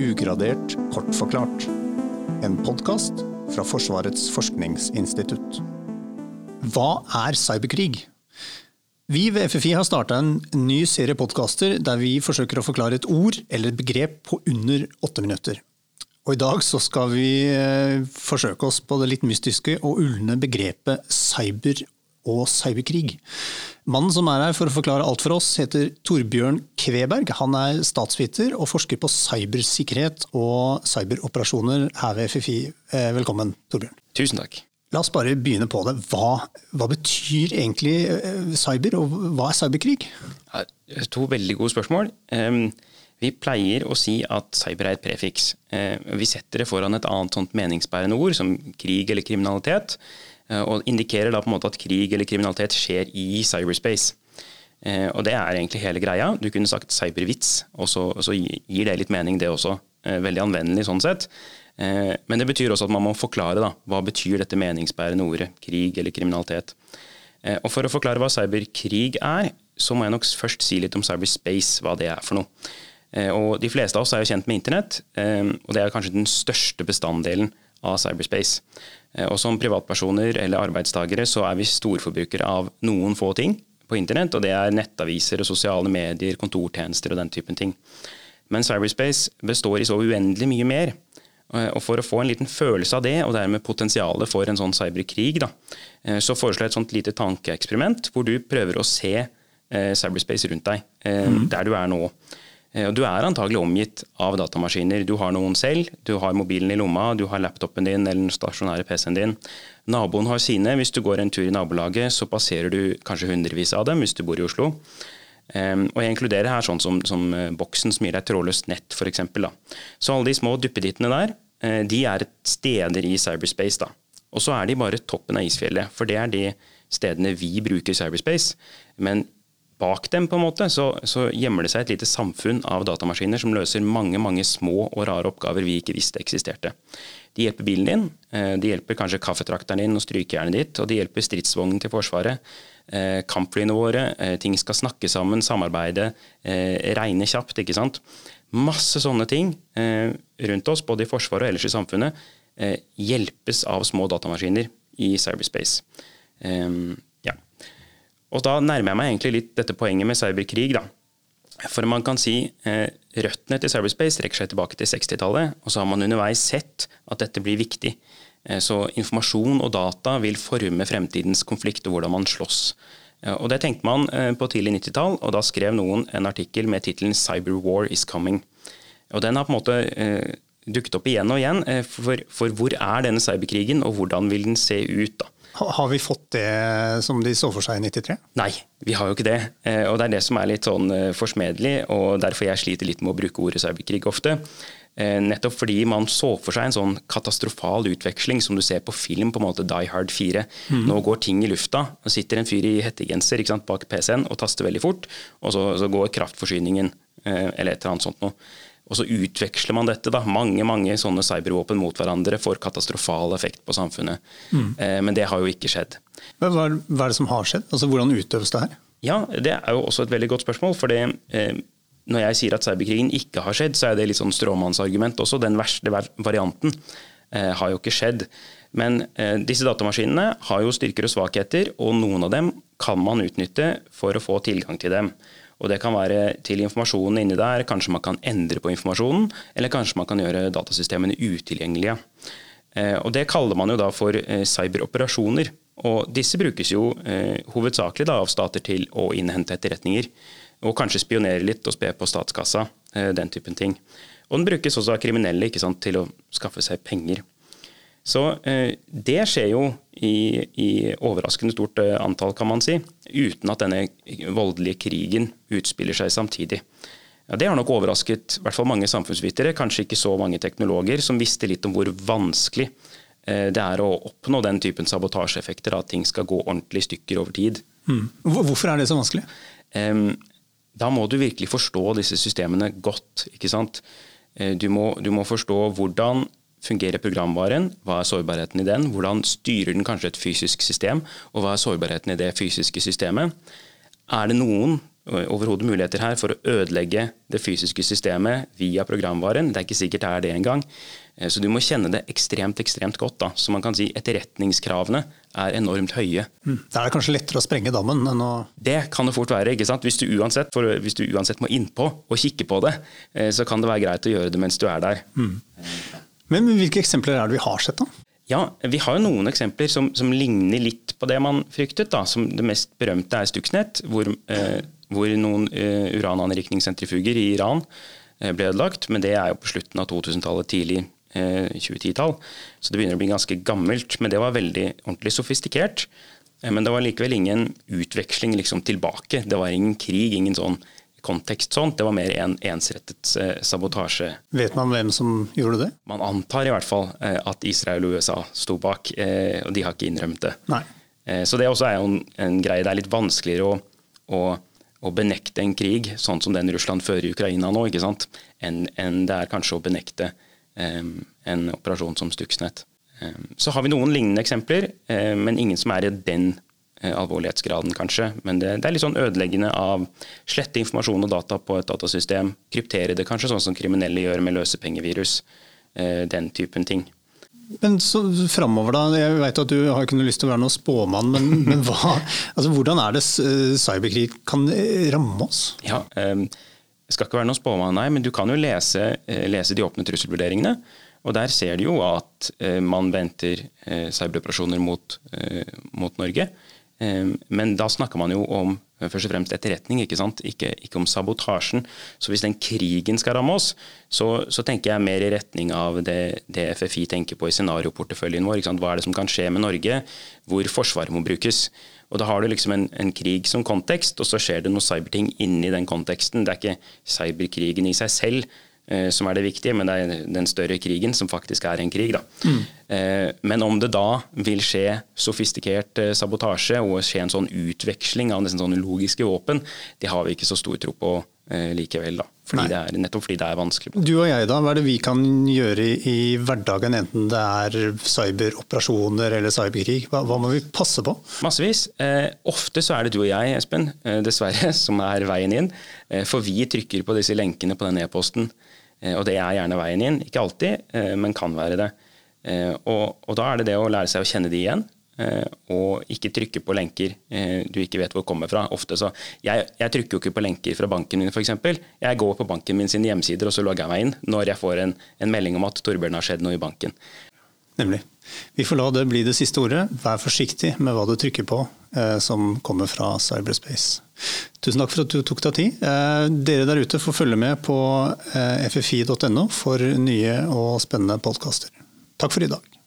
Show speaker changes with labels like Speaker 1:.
Speaker 1: Ugradert kort forklart. En podkast fra Forsvarets forskningsinstitutt. Hva er cyberkrig? Vi ved FFI har starta en ny serie podkaster der vi forsøker å forklare et ord eller et begrep på under åtte minutter. Og I dag så skal vi eh, forsøke oss på det litt mystiske og ulne begrepet cyber og cyberkrig. Mannen som er her for å forklare alt for oss, heter Torbjørn Kveberg. Han er statsviter og forsker på cybersikkerhet og cyberoperasjoner her ved FFI. Eh, velkommen, Torbjørn.
Speaker 2: Tusen takk.
Speaker 1: La oss bare begynne på det. Hva, hva betyr egentlig eh, cyber, og hva er cyberkrig?
Speaker 2: To veldig gode spørsmål. Vi pleier å si at cyber er et prefiks. Eh, vi setter det foran et annet sånt meningsbærende ord, som krig eller kriminalitet. Eh, og indikerer da på en måte at krig eller kriminalitet skjer i cyberspace. Eh, og det er egentlig hele greia. Du kunne sagt cybervits, og så, og så gir det litt mening, det også. Eh, veldig anvendelig sånn sett. Men det betyr også at man må forklare da, hva betyr dette meningsbærende ordet, krig eller kriminalitet. Og For å forklare hva cyberkrig er, så må jeg nok først si litt om cyberspace, hva det er for noe. Og De fleste av oss er jo kjent med internett, og det er kanskje den største bestanddelen av cyberspace. Eh, og som privatpersoner eller arbeidstakere så er vi storforbrukere av noen få ting på internett, og det er nettaviser og sosiale medier, kontortjenester og den typen ting. Men cyberspace består i så uendelig mye mer. Eh, og For å få en liten følelse av det, og dermed potensialet for en sånn cyberkrig, da, eh, så foreslår jeg et sånt lite tankeeksperiment hvor du prøver å se cyberspace rundt deg, mm. der du er nå. Eh, og du er antagelig omgitt av datamaskiner. Du har noen selv, du har mobilen i lomma, du har laptopen din eller den stasjonære PC-en din. Naboen har sine. Hvis du går en tur i nabolaget, så passerer du kanskje hundrevis av dem hvis du bor i Oslo. Um, og jeg inkluderer her sånn som, som uh, boksen som gir deg trådløst nett, f.eks. Så alle de små duppedittene der, uh, de er steder i cyberspace. da. Og så er de bare toppen av isfjellet, for det er de stedene vi bruker cyberspace. Men bak dem på en måte, så, så, gjemmer det seg et lite samfunn av datamaskiner som løser mange mange små og rare oppgaver vi ikke visste eksisterte. De hjelper bilen din, eh, de hjelper kanskje kaffetrakteren din og strykejernet ditt, og de hjelper stridsvognen til Forsvaret. Eh, kampflyene våre, eh, ting skal snakke sammen, samarbeide, regne kjapt. ikke sant? Masse sånne ting rundt oss, både i Forsvaret og ellers i samfunnet, hjelpes av små datamaskiner i cyberspace. Og da nærmer jeg meg egentlig litt dette poenget med cyberkrig. da. For man kan si eh, røttene til cyberspace rekker seg tilbake til 60-tallet, og så har man underveis sett at dette blir viktig. Eh, så informasjon og data vil forme fremtidens konflikt og hvordan man slåss. Eh, og Det tenkte man eh, på tidlig 90-tall, og da skrev noen en artikkel med tittelen 'Cyber war is coming'. Og Den har på en måte eh, dukket opp igjen og igjen, eh, for, for hvor er denne cyberkrigen, og hvordan vil den se ut? da?
Speaker 1: Har vi fått det som de så for seg i 93?
Speaker 2: Nei, vi har jo ikke det. Eh, og det er det som er litt sånn eh, forsmedelig, og derfor jeg sliter litt med å bruke ordet cyberkrig ofte. Nettopp fordi man så for seg en sånn katastrofal utveksling som du ser på film, på en måte Die Hard 4. Mm. Nå går ting i lufta. og sitter en fyr i hettegenser sant, bak PC-en og taster veldig fort, og så, så går kraftforsyningen eller et eller annet sånt noe. Og så utveksler man dette. da, Mange mange sånne cybervåpen mot hverandre får katastrofal effekt på samfunnet. Mm. Eh, men det har jo ikke skjedd.
Speaker 1: Hva, hva, er det som har skjedd? Altså, Hvordan utøves det her?
Speaker 2: Ja, Det er jo også et veldig godt spørsmål. for det, eh, Når jeg sier at cyberkrigen ikke har skjedd, så er det litt sånn stråmannsargument også. Den verste varianten eh, har jo ikke skjedd. Men eh, disse datamaskinene har jo styrker og svakheter, og noen av dem kan man utnytte for å få tilgang til dem. Og Det kan være til informasjonen inni der, kanskje man kan endre på informasjonen, eller kanskje man kan gjøre datasystemene utilgjengelige. Eh, og Det kaller man jo da for eh, cyberoperasjoner. Og Disse brukes jo eh, hovedsakelig da av stater til å innhente etterretninger. Og kanskje spionere litt og spe på statskassa. Den typen ting. Og den brukes også av kriminelle sant, til å skaffe seg penger. Så eh, det skjer jo i, i, overraskende stort eh, antall, kan man si, uten at denne voldelige krigen utspiller seg samtidig. Ja, det har nok overrasket i hvert fall mange samfunnsvitere, kanskje ikke så mange teknologer, som visste litt om hvor vanskelig eh, det er å oppnå den typen sabotasjeeffekter, at ting skal gå ordentlig i stykker over tid.
Speaker 1: Mm. Hvorfor er det så vanskelig?
Speaker 2: Da må du virkelig forstå disse systemene godt. ikke sant? Du må, du må forstå hvordan fungerer programvaren? Hva er sårbarheten i den? Hvordan styrer den kanskje et fysisk system? Og hva er sårbarheten i det fysiske systemet? Er det noen overhodet muligheter her for å ødelegge det fysiske systemet via programvaren. Det er ikke sikkert det er det engang. Eh, så du må kjenne det ekstremt ekstremt godt. da. Så man kan si etterretningskravene er enormt høye.
Speaker 1: Mm. Da er det kanskje lettere å sprenge dammen enn å
Speaker 2: Det kan det fort være. ikke sant? Hvis du uansett, hvis du uansett må innpå og kikke på det, eh, så kan det være greit å gjøre det mens du er der. Mm.
Speaker 1: Men hvilke eksempler er det vi har sett, da?
Speaker 2: Ja, Vi har jo noen eksempler som, som ligner litt på det man fryktet. da, som Det mest berømte er Stuxnet, hvor, eh, hvor noen eh, urananrikningssentrifuger i Iran eh, ble ødelagt. Men det er jo på slutten av 2000-tallet, tidlig 2010-tall. Eh, så det begynner å bli ganske gammelt. Men det var veldig ordentlig sofistikert. Eh, men det var likevel ingen utveksling liksom tilbake. Det var ingen krig, ingen sånn kontekst sånt. Det var mer en ensrettet eh, sabotasje.
Speaker 1: Vet man hvem som gjorde det?
Speaker 2: Man antar i hvert fall at Israel og USA sto bak, og de har ikke innrømt det.
Speaker 1: Nei.
Speaker 2: Så det også er jo en, en greie. Det er litt vanskeligere å, å, å, benekte en krig, sånn som den Russland fører i Ukraina nå, ikke sant? Enn en det er kanskje å benekte en operasjon som Stuxnet. Så har vi noen lignende eksempler, men ingen som er i den eh, alvorlighetsgraden, kanskje. Men det, det, er litt sånn ødeleggende av slette informasjon og data på et datasystem. Kryptere det kanskje, sånn som kriminelle gjør med løsepengevirus. Eh, den typen ting.
Speaker 1: Men så framover, da. Jeg vet at du har ikke noe lyst til å være noen spåmann, men, men hva, altså, hvordan er det cyberkrig kan ramme oss?
Speaker 2: Ja, jeg skal ikke være noen spåmann, nei, men du kan jo lese, eh, lese de åpne trusselvurderingene. Og der ser du jo at eh, man venter eh, cyberoperasjoner mot, mot, Norge. Men da snakker man jo om først og fremst etterretning, ikke sant? Ikke, ikke om sabotasjen. Så hvis den krigen skal ramme oss, så, så tenker jeg mer i retning av det, det FFI tenker på i scenarioporteføljen vår. Hva er det som kan skje med Norge, hvor Forsvaret må brukes. Og Da har du liksom en, en, krig som kontekst, og så skjer det noe cyberting inni den konteksten. Det er ikke cyberkrigen i seg selv eh, som er det viktige, men det er den større krigen som faktisk er en krig. Mm. Eh, men om det da vil skje sofistikert eh, sabotasje og skje en sånn utveksling av nesten sånne logiske våpen, det har vi ikke så stor tro på eh, likevel. da. Fordi det er, nettopp fordi det er vanskelig.
Speaker 1: Du og jeg, da, hva er det vi kan gjøre i, i hverdagen, enten det er cyberoperasjoner eller cyberkrig? Hva, hva, må vi passe på?
Speaker 2: Massevis. Eh, ofte så er det du og jeg, Espen, eh, dessverre, som er veien inn. Eh, for vi trykker på disse lenkene på den e-posten, eh, og det er gjerne veien inn. Ikke alltid, eh, men kan være det. Eh, og, og da er det det å lære seg å kjenne de igjen. Eh, og ikke trykke på lenker eh, du ikke vet hvor kommer fra. Ofte så, jeg, jeg trykker jo ikke på lenker fra banken min f.eks. Jeg går på banken min sine hjemmesider og så logger jeg meg inn når jeg får en, en melding om at Torbjørn har skjedd noe i banken.
Speaker 1: Nemlig. Vi får la det bli det siste ordet. Vær forsiktig med hva du trykker på eh, som kommer fra cyberspace. Tusen takk for at du tok deg tid. Eh, dere der ute får følge med på eh, ffi.no for nye og spennende podkaster. Takk for i dag.